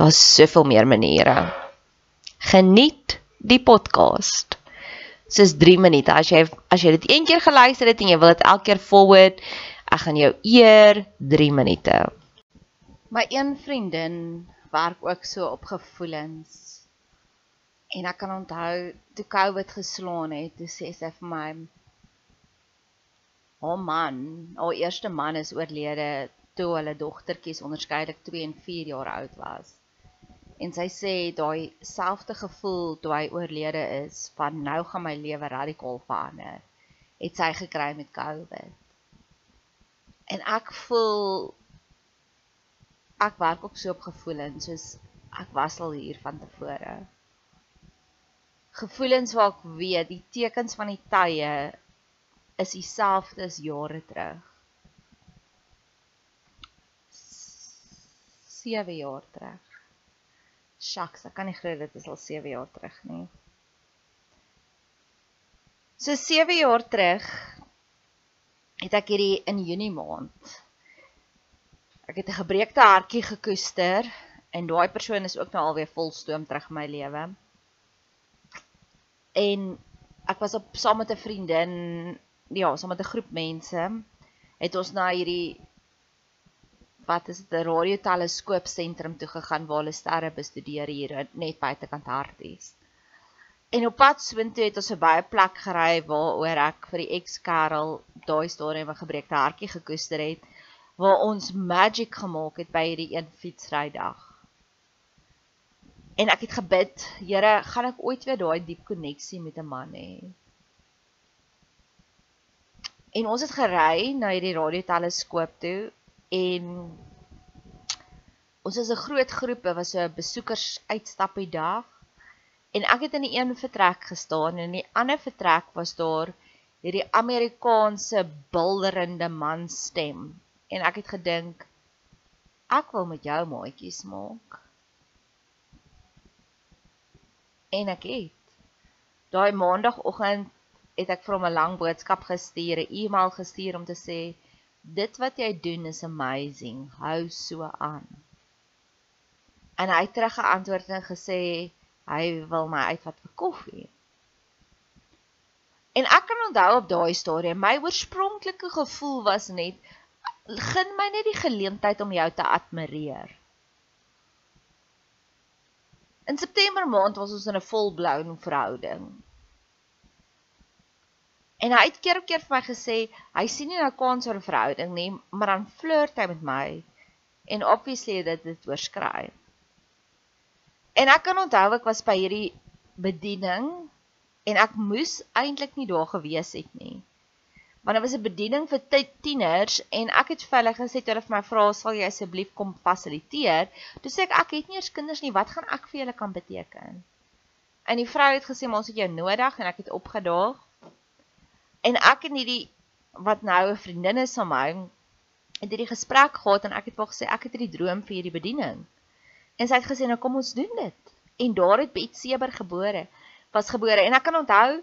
Daar's soveel meer maniere. Geniet die podcast. Dis 3 minute. As jy as jy dit een keer geluister het en jy wil dit elke keer forward, ek gaan jou eer 3 minute. My een vriendin werk ook so op gevoelens. En ek kan onthou toe COVID geslaan het, toe sê sy vir my: "O oh man, haar eerste man is oorlede toe hulle dogtertjies onderskeidelik 2 en 4 jaar oud was." En sy sê daai selfde gevoel toe hy oorlede is van nou gaan my lewe radikaal verander het sy gekry met COVID. En ek voel ek werk ook so op gevoelens soos ek was al hier van tevore. Gevoelens waar ek weet die tekens van die tye is dieselfde as jare terug. 7 jaar terug Shucks, ek kan nie glo dit is al 7 jaar terug nie. So 7 jaar terug het ek hierdie in Junie maand. Ek het 'n gebreekte hartjie gekoester en daai persoon is ook nou alweer vol stoom terug in my lewe. En ek was op saam met 'n vriendin, ja, saam met 'n groep mense het ons na hierdie wat is dit 'n radioteleskoop sentrum toe gegaan waar hulle sterre bestudeer hier net buitekant Harties. En op pad soontoe het ons 'n baie plek gery waaroor ek vir die ex-kerel daai stadium 'n gebreekte hartjie gekoester het waar ons magic gemaak het by hierdie een fietsrydag. En ek het gebid, Here, gaan ek ooit weer daai diep koneksie met 'n man hê? En ons het gery na hierdie radioteleskoop toe en ons is 'n groot groep, dit was so 'n besoekers uitstappie dag. En ek het in die een vertrek gestaan en in die ander vertrek was daar hierdie Amerikaanse bulderende man stem. En ek het gedink Ek wil met jou maatjies maak. En ek het daai maandagooggend het ek vir hom 'n lang boodskap gestuur, 'n e-mail gestuur om te sê dit wat jy doen is amazing. Hou so aan. En hy het terug geantwoord en gesê hy wil my uitvat vir koffie. En ek kan onthou op daai stadium, my oorspronklike gevoel was net gun my net die geleentheid om jou te admireer. In September maand was ons in 'n volblown verhouding. En hy het keer op keer vir my gesê hy sien nie nou kans vir 'n verhouding nie, maar dan flirt hy met my en obviously het dit dit oorskry. En ek kan onthou ek was by hierdie bediening en ek moes eintlik nie daar gewees het nie. Want dit was 'n bediening vir tieners en ek het vir hulle gesê toe hulle vir my vra sal jy asseblief kom fasiliteer, toe sê ek ek het nie eers kinders nie, wat gaan ek vir julle kan beteken? En die vrou het gesê ons het jou nodig en ek het opgedaag En ek en hierdie wat nou 'n vriendin is van my het hierdie gesprek gehad en ek het wel gesê ek het hierdie droom vir hierdie bediening. En sy het gesê nou kom ons doen dit. En daar het Bet Seber gebore was gebore en ek kan onthou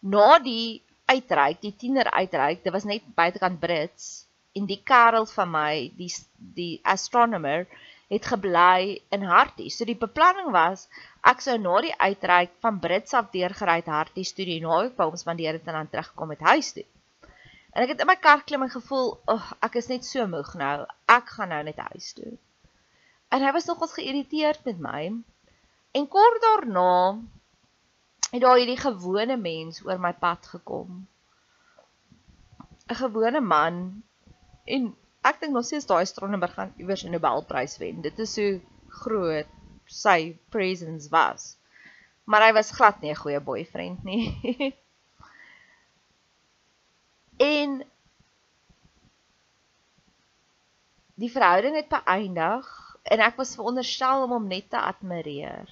na die uitreik, die tiener uitreik, dit was net buitekant Brits en die kerel van my, die die astronomer het gebly in Hartie. So die beplanning was ek sou na die uitreik van Brits af deurgery het Hartie studie en naweek by ons spandeer het en dan teruggekom het huis toe. En ek het in my kar klim en gevoel, "Ag, oh, ek is net so moeg nou. Ek gaan nou net huis toe." En hy was nogals geïrriteerd met my. En kort daarna het daar hierdie gewone mens oor my pad gekom. 'n Gewone man en ek dink nog steeds daai Stronenberg gaan iewers 'n Nobelprys wen. Dit is so groot sy presence was. Maar hy was glad nie 'n goeie boyfriend nie. en die verhouding het beëindig en ek was veronderstel om hom net te admireer.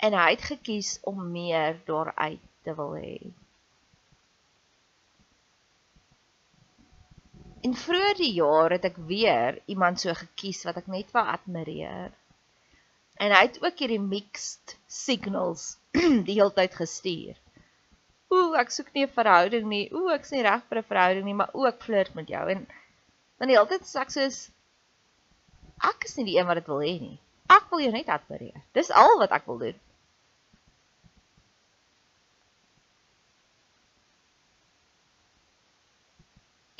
En hy het gekies om meer daaruit te wil hê. En vroeër die jaar het ek weer iemand so gekies wat ek net wou admireer. En hy het ook hierdie mixed signals die hele tyd gestuur. Ooh, ek soek nie 'n verhouding nie. Ooh, ek is nie reg vir 'n verhouding nie, maar ook flirt met jou. En dan die hele tyd sê ek soos ek is nie die een wat dit wil hê nie. Ek wil jou net admireer. Dis al wat ek wil doen.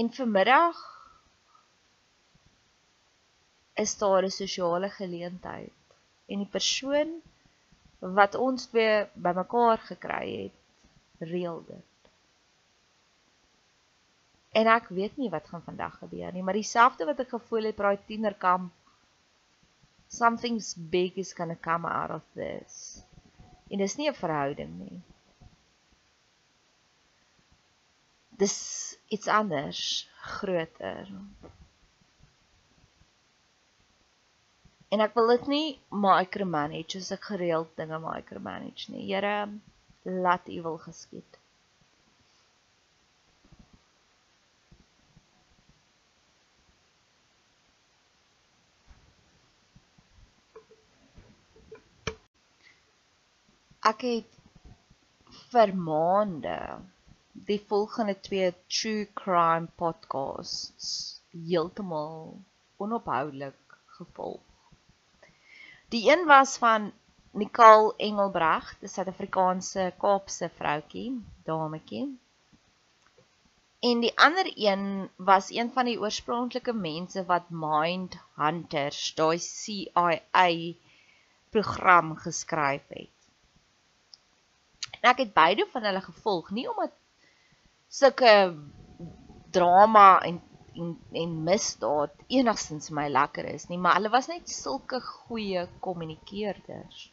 En vanmiddag is daar 'n sosiale geleentheid en die persoon wat ons twee bymekaar gekry het, reël dit. En ek weet nie wat gaan vandag gebeur nie, maar dieselfde wat ek gevoel het by tienerkamp something's big is going to come out of this. En dis nie 'n verhouding nie. dis iets anders, groter. En ek wil dit nie micromanage as ek gereeld dinge micromanage nie. Here, laat U wil geskied. Ek het vir maande die volgende twee true crime podcasts heeltemal onophoudelik gevolg. Die een was van Nicole Engelbreg, 'n Suid-Afrikaanse Kaapse vroutjie, dametjie. En die ander een was een van die oorspronklike mense wat Mind Hunters, daai CIA program geskryf het. En ek het beide van hulle gevolg, nie omdat sulke drama en en en misdaad enigstens my lekker is nie, maar hulle was net sulke goeie kommunikeerders.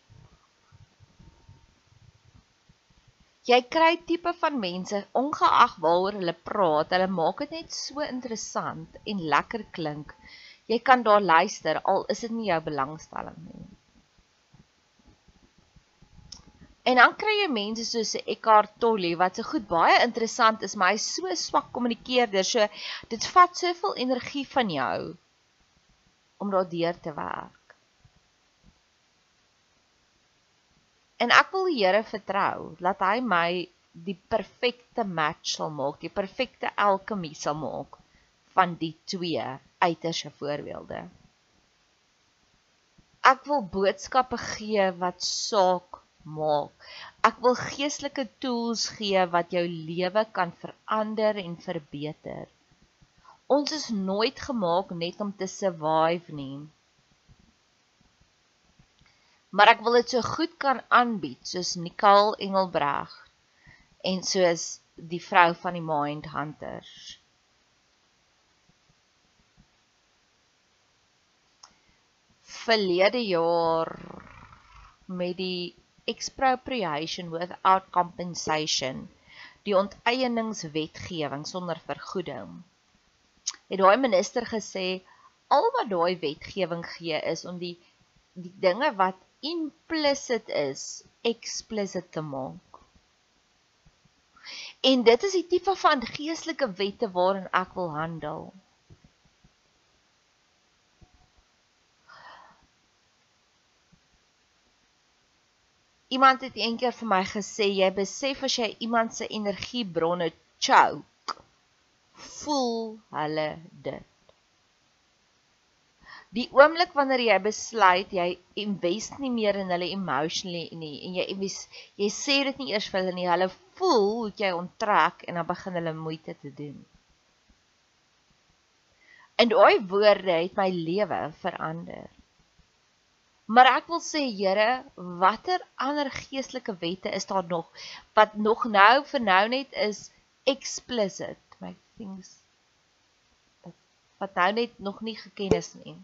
Jy kry tipe van mense ongeag waaroor hulle praat, hulle maak dit net so interessant en lekker klink. Jy kan daar luister al is dit nie jou belangstelling nie. En dan kry jy mense soos Eckhart Tolle wat se goed baie interessant is, maar hy's so swak kommunikeerder. So dit vat soveel energie van jou om daardeur te werk. En ek wil die Here vertrou dat hy my die perfekte match sal maak, die perfekte alkemie sal maak van die twee uiterste voorbeelde. Ek wil boodskappe gee wat saak maak. Ek wil geestelike tools gee wat jou lewe kan verander en verbeter. Ons is nooit gemaak net om te survive nie. Maar ek wil dit so goed kan aanbied soos Nicole Engelbreg en soos die vrou van die Mind Hunters. Verlede jaar met die expropriation without compensation, die onteieningswetgewing sonder vergoeding. Het daai minister gesê al wat daai wetgewing gee is om die die dinge wat implicit is explicit te maak. En dit is die tipe van geestelike wette waarin ek wil handel. Iemand het eendag vir my gesê jy besef as jy iemand se energiebronne choke, voel hulle dit. Die oomblik wanneer jy besluit jy invest nie meer in hulle emotionally nie en jy jy sê dit nie eers vir hulle nie, hulle voel hoe jy onttrek en dan begin hulle moeite te doen. En daai woorde het my lewe verander. Maar ek wil sê Here, watter ander geestelike wette is daar nog wat nog nou vir nou net is explicit, my things wat nou net nog nie geken is nie.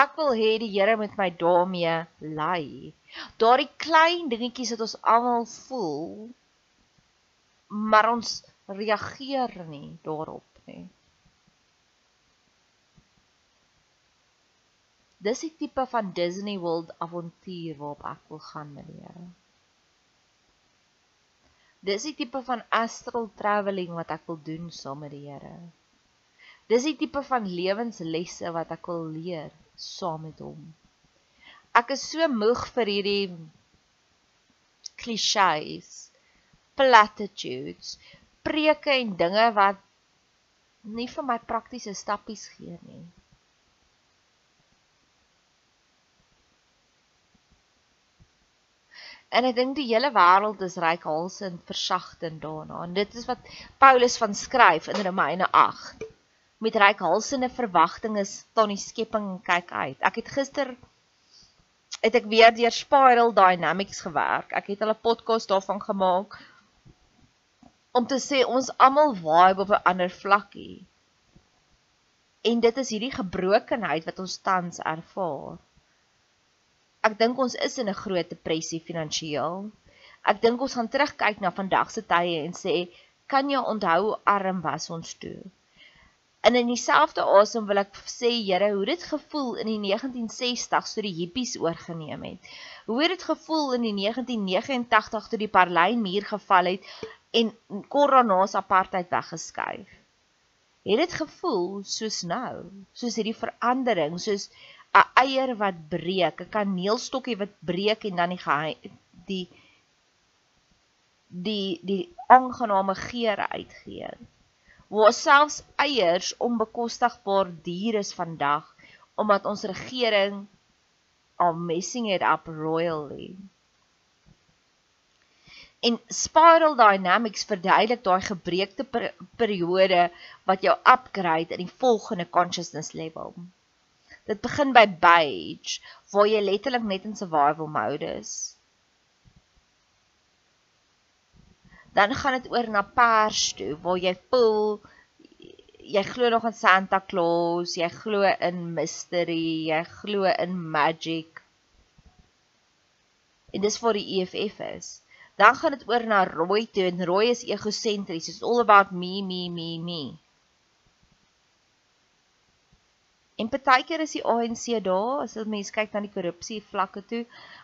Ek wil hê die Here moet my daarmee lei. Daardie klein dingetjies wat ons almal voel, maar ons reageer nie daarop nie. Dis die tipe van Disney World avontuur waarop ek wil gaan met die Here. Dis die tipe van astral travelling wat ek wil doen saam met die Here. Dis die tipe van lewenslesse wat ek wil leer saam met hom. Ek is so moeg vir hierdie klisjées, platitudes, preke en dinge wat nie vir my praktiese stappies gee nie. En ek dink die hele wêreld is ryk halsend versagtend daarna. En dit is wat Paulus van skryf in Romeine 8. Met ryk halsende verwagtinge staan die skepping kyk uit. Ek het gister het ek weer deur Spiral Dynamics gewerk. Ek het hulle podcast daarvan gemaak om te sê ons almal vibe op 'n ander vlakkie. En dit is hierdie gebrokenheid wat ons tans ervaar. Ek dink ons is in 'n groot depressie finansiëel. Ek dink ons gaan terugkyk na vandag se tye en sê, kan jy onthou arm was ons toe? En in dieselfde asem wil ek sê, Here, hoe dit gevoel in die 1960s toe die hippies oorgeneem het. Hoe het dit gevoel in die 1989 toe die Berlynmuur geval het en kort daarna se apartheid weggeskuif? Het dit gevoel soos nou, soos hierdie verandering, soos 'n eier wat breek, 'n kaneelstokkie wat breek en dan die die die die aangename geur uitgee. Waar selfs eiers onbekostigbaar duur is vandag omdat ons regering al messing it up royally. En spiral dynamics verduidelik daai gebreekte per periode wat jou upgrade in die volgende consciousness level. Dit begin by beige waar jy letterlik net in survival mode is. Dan gaan dit oor na pers toe waar jy voel jy glo nog in Santa Claus, jy glo in mystery, jy glo in magic. En dis vir die EFF is. Dan gaan dit oor na rooi toe en rooi is egosentries. It's all about me, me, me, me. En partykeer is die ANC daar as jy mense kyk na die korrupsie vlakke toe,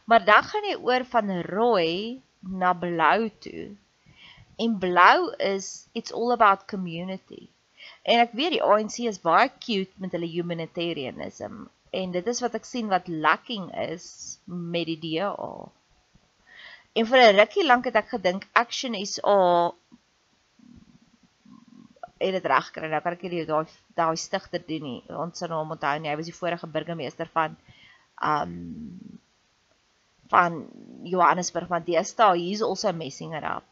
maar dan gaan jy oor van rooi na blou toe. En blou is it's all about community. En ek weet die ANC is baie cute met hulle humanitarianism en dit is wat ek sien wat lacking is met die DA. En vir 'n rukkie lank het ek gedink Action SA het dit reg kry. Nou kan ek hierdie daai daai stigter doen nie. Ons sal hom onthou nie. Hy was die vorige burgemeester van um van Johannesburg, maar deesdae he's also messing it up.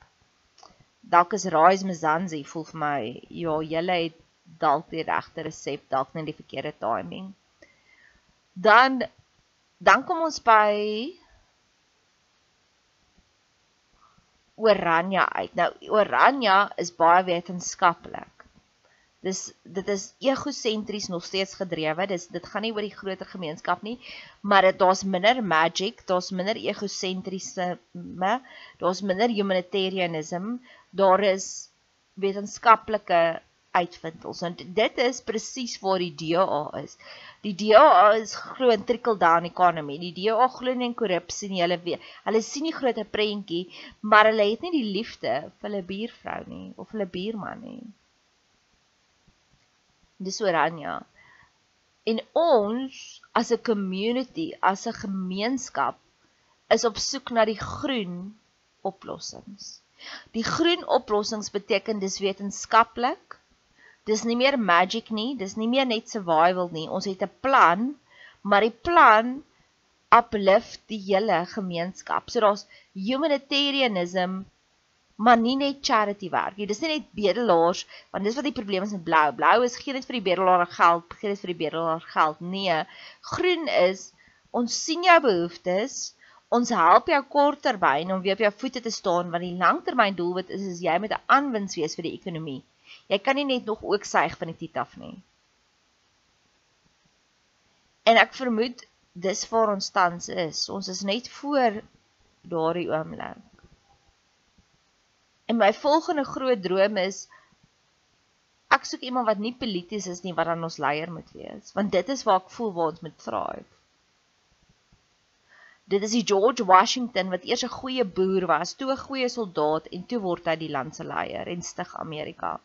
Dalk is Rise Mzansi voel vir my, ja, julle het dalk die regte resep, dalk net die verkeerde timing. Dan dan kom ons by Oranje uit. Nou Oranje is baie wetenskaplik. Dis dit is egosentries nog steeds gedrewe. Dis dit gaan nie oor die groter gemeenskap nie, maar dit daar's minder magic, daar's minder egosentrisme, daar's minder humanitarianism, daar is wetenskaplike uitvindings. En dit is presies waar die DA is. Die DA is glo in trickle down economy. Die DA glo nie in korrupsie nie. Hulle weet, hulle sien nie groot prentjie, maar hulle het nie die liefde vir hulle buurvrou nie of hulle buurman nie dis Oranje. En ons as 'n community, as 'n gemeenskap is op soek na die groen oplossings. Die groen oplossings beteken dis wetenskaplik. Dis nie meer magic nie, dis nie meer net survival nie. Ons het 'n plan, maar die plan uplift die hele gemeenskap. So daar's humanitarianism, maar nie net charity werk nie. Dis nie net bedelaars, want dis wat die probleem is met blou. Blou is geen net vir die bedelaar geld, geen net vir die bedelaar geld. Nee, groen is ons sien jou behoeftes. Ons help jou korttermyn om weer op jou voete te staan want die langtermyn doelwit is is jy met 'n aanwins wees vir die ekonomie. Jy kan nie net nog ook suig van die tit af nie. En ek vermoed dis waar ons tans is. Ons is net voor daardie oomblik. En my volgende groot droom is ek soek iemand wat nie polities is nie wat dan ons leier moet wees, want dit is waar ek voel waar ons moet thrive. Dit is die George Washington wat eers 'n goeie boer was, toe 'n goeie soldaat en toe word hy die land se leier en stig Amerika.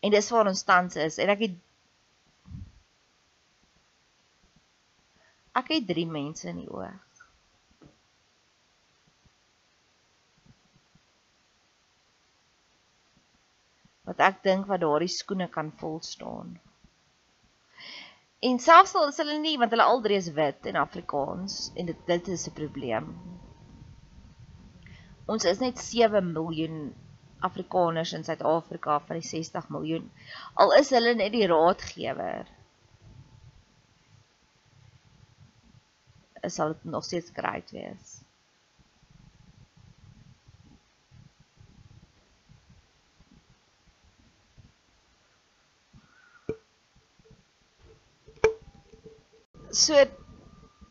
En dis waar ons tans is en ek het ek het drie mense in die oog. Wat ek dink wat daardie skoene kan vol staan. En selfs al is hulle nie want hulle al drie is wit en Afrikaans en dit dit is 'n probleem. Ons is net 7 miljoen Afrikaners in Suid-Afrika van die 60 miljoen. Al is hulle net die raadgewer. Sal dit nog steeds great wees. So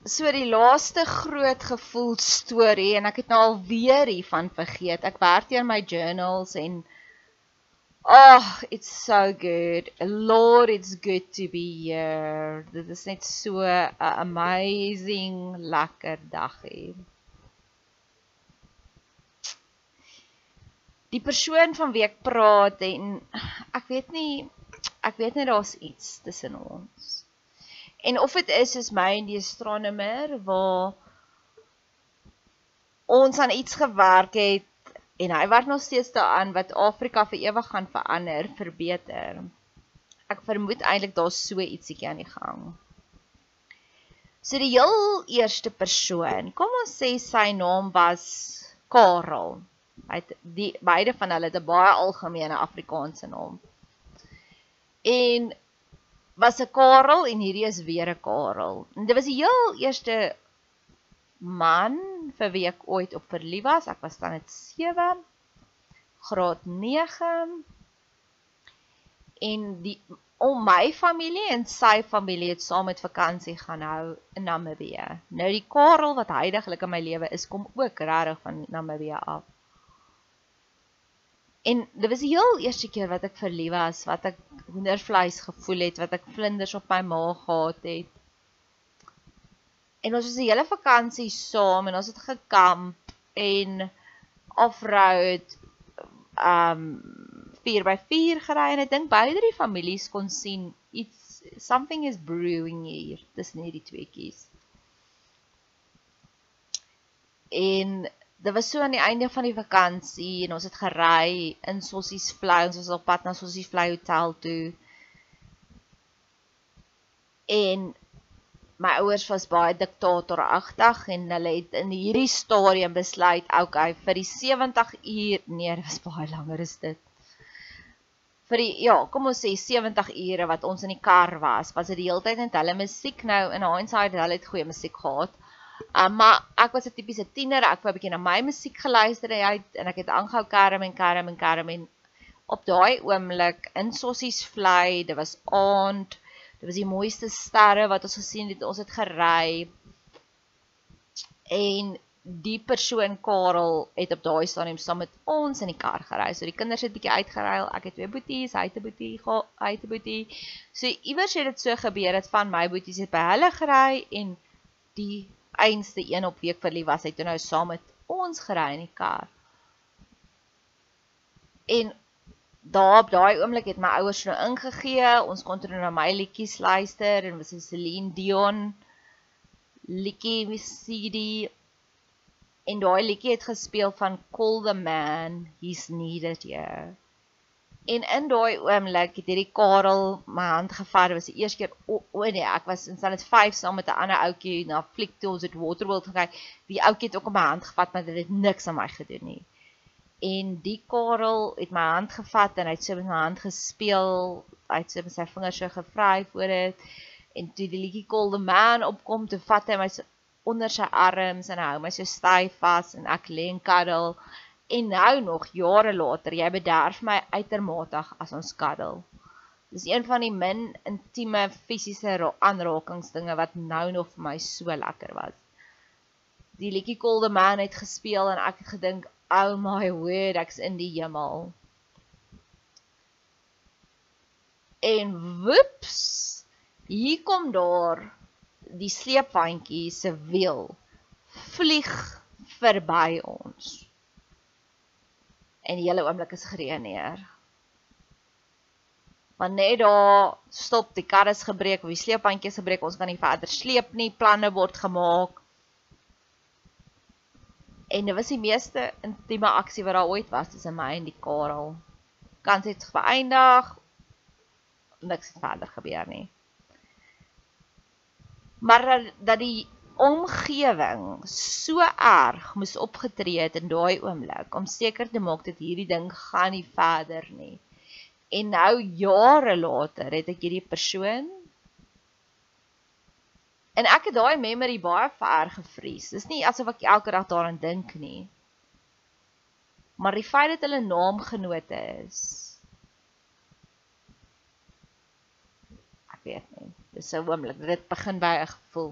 so die laaste groot gevoel storie en ek het nou al weer hiervan vergeet. Ek werk deur my journals en oh, it's so good. Lord, it's good to be here. Dit is net so 'n amazing lekker dag hier. Die persoon van wie ek praat en ek weet nie ek weet net daar's iets tussen ons. En of dit is soos my in die astronomer waar ons aan iets gewerk het en hy werk nog steeds daaraan wat Afrika vir ewig gaan verander, verbeter. Ek vermoed eintlik daar's so ietsiekie aan die gang. So die heel eerste persoon, kom ons sê sy naam was Karel. Hy het die beide van hulle het 'n baie algemene Afrikaanse naam. En was 'n Karel en hierdie is weer 'n Karel. En dit was die heel eerste man vir wie ek ooit op verlief was. Ek was dan net 7 graad 9 en die om my familie en sy familie het saam met vakansie gaan hou in Namibië. Nou die Karel wat heidaglik in my lewe is, kom ook regtig van Namibië af. En dit was die heel eerste keer wat ek verlief was, wat ek hoendervleis gevoel het, wat ek vlinders op my maag gehad het. En ons was die hele vakansie saam en ons het gekamp en off-road um 4x4 gery en ek dink beide die families kon sien iets something is brewing hier tussen hierdie tweeetjies. En dit was so aan die einde van die vakansie en ons het gery in Sossies Vlei, ons was op pad na Sossies Vlei hotel toe. En my ouers was baie diktatoragtig en hulle het in hierdie stadium besluit, okay, vir die 70 uur, nee, dit was baie langer as dit. Vir die ja, kom ons sê 70 ure wat ons in die kar was, was dit die hele tyd net hulle musiek nou in hindsight, hulle het goeie musiek gehad. Um, maar ek was 'n tipiese tiener, ek wou 'n bietjie na my musiek geluister uit en ek het aangehou kerm en kerm en kerm en op daai oomblik in Sossies Vlei, dit was aand Dit was die mooiste sterre wat ons gesien het. Ons het gery. En die persoon Karel het op daai stadium saam met ons in die kar gery. So die kinders het bietjie uitgeruil. Ek het twee boeties, hy het 'n boetie, hy het 'n boetie. So iewers het dit so gebeur dat van my boeties het by hulle gery en die einste een op week verlief was hy toe nou saam met ons gery in die kar. En daar op daai oomblik het my ouers nou ingegee. Ons kon toe na my liedjies luister en was Celine Dion liedjie CD en daai liedjie het gespeel van Call the Man, he's needed here. En in daai oomblik het hierdie Karel my hand gevat. Dit was die eerste keer o, o nee, ek was in Sanet 5 saam met 'n ander ouetjie na Flick Tools at Waterworld gekyk. Die ouetjie het ook op my hand gevat, maar dit het niks aan my gedoen nie en die Karel het my hand gevat en hy het so met my hand gespeel. Hy het so met sy vingers so gevry voor dit. En toe die liedjie Call the Man opkom, toe vat hy my onder sy arms en hy hou my so styf vas en ek lê en kuddel. En nou nog jare later, jy bederf my uitermatig as ons kuddel. Dis een van die min intieme fisiese aanrakingsdinge wat nou nog vir my so lekker was. Die liedjie Call the Man het gespeel en ek het gedink, oh my word, ek's in die hemel. En woeps, hier kom daar die sleepwandjie se wiel vlieg verby ons. En die hele oomblik is gereën neer. Maar net daar stop die kar is gebreek, die sleepwandjie is gebreek, ons kan nie verder sleep nie, planne word gemaak. En dit was die meeste intieme aksie wat daar ooit was tussen my en die Karel. Kans het geëindig. Niks het verder gebeur nie. Maar dat die omgewing so erg moes opgetree het in daai oomblik om seker te maak dat hierdie ding gaan nie verder nie. En nou jare later het ek hierdie persoon En ek het daai memory baie ver gevries. Dis nie asof ek elke dag daaraan dink nie. Maar die feit dat hulle naamgenote is. Ek weet nie. Dis 'n oomblik. Dit begin by 'n gevoel.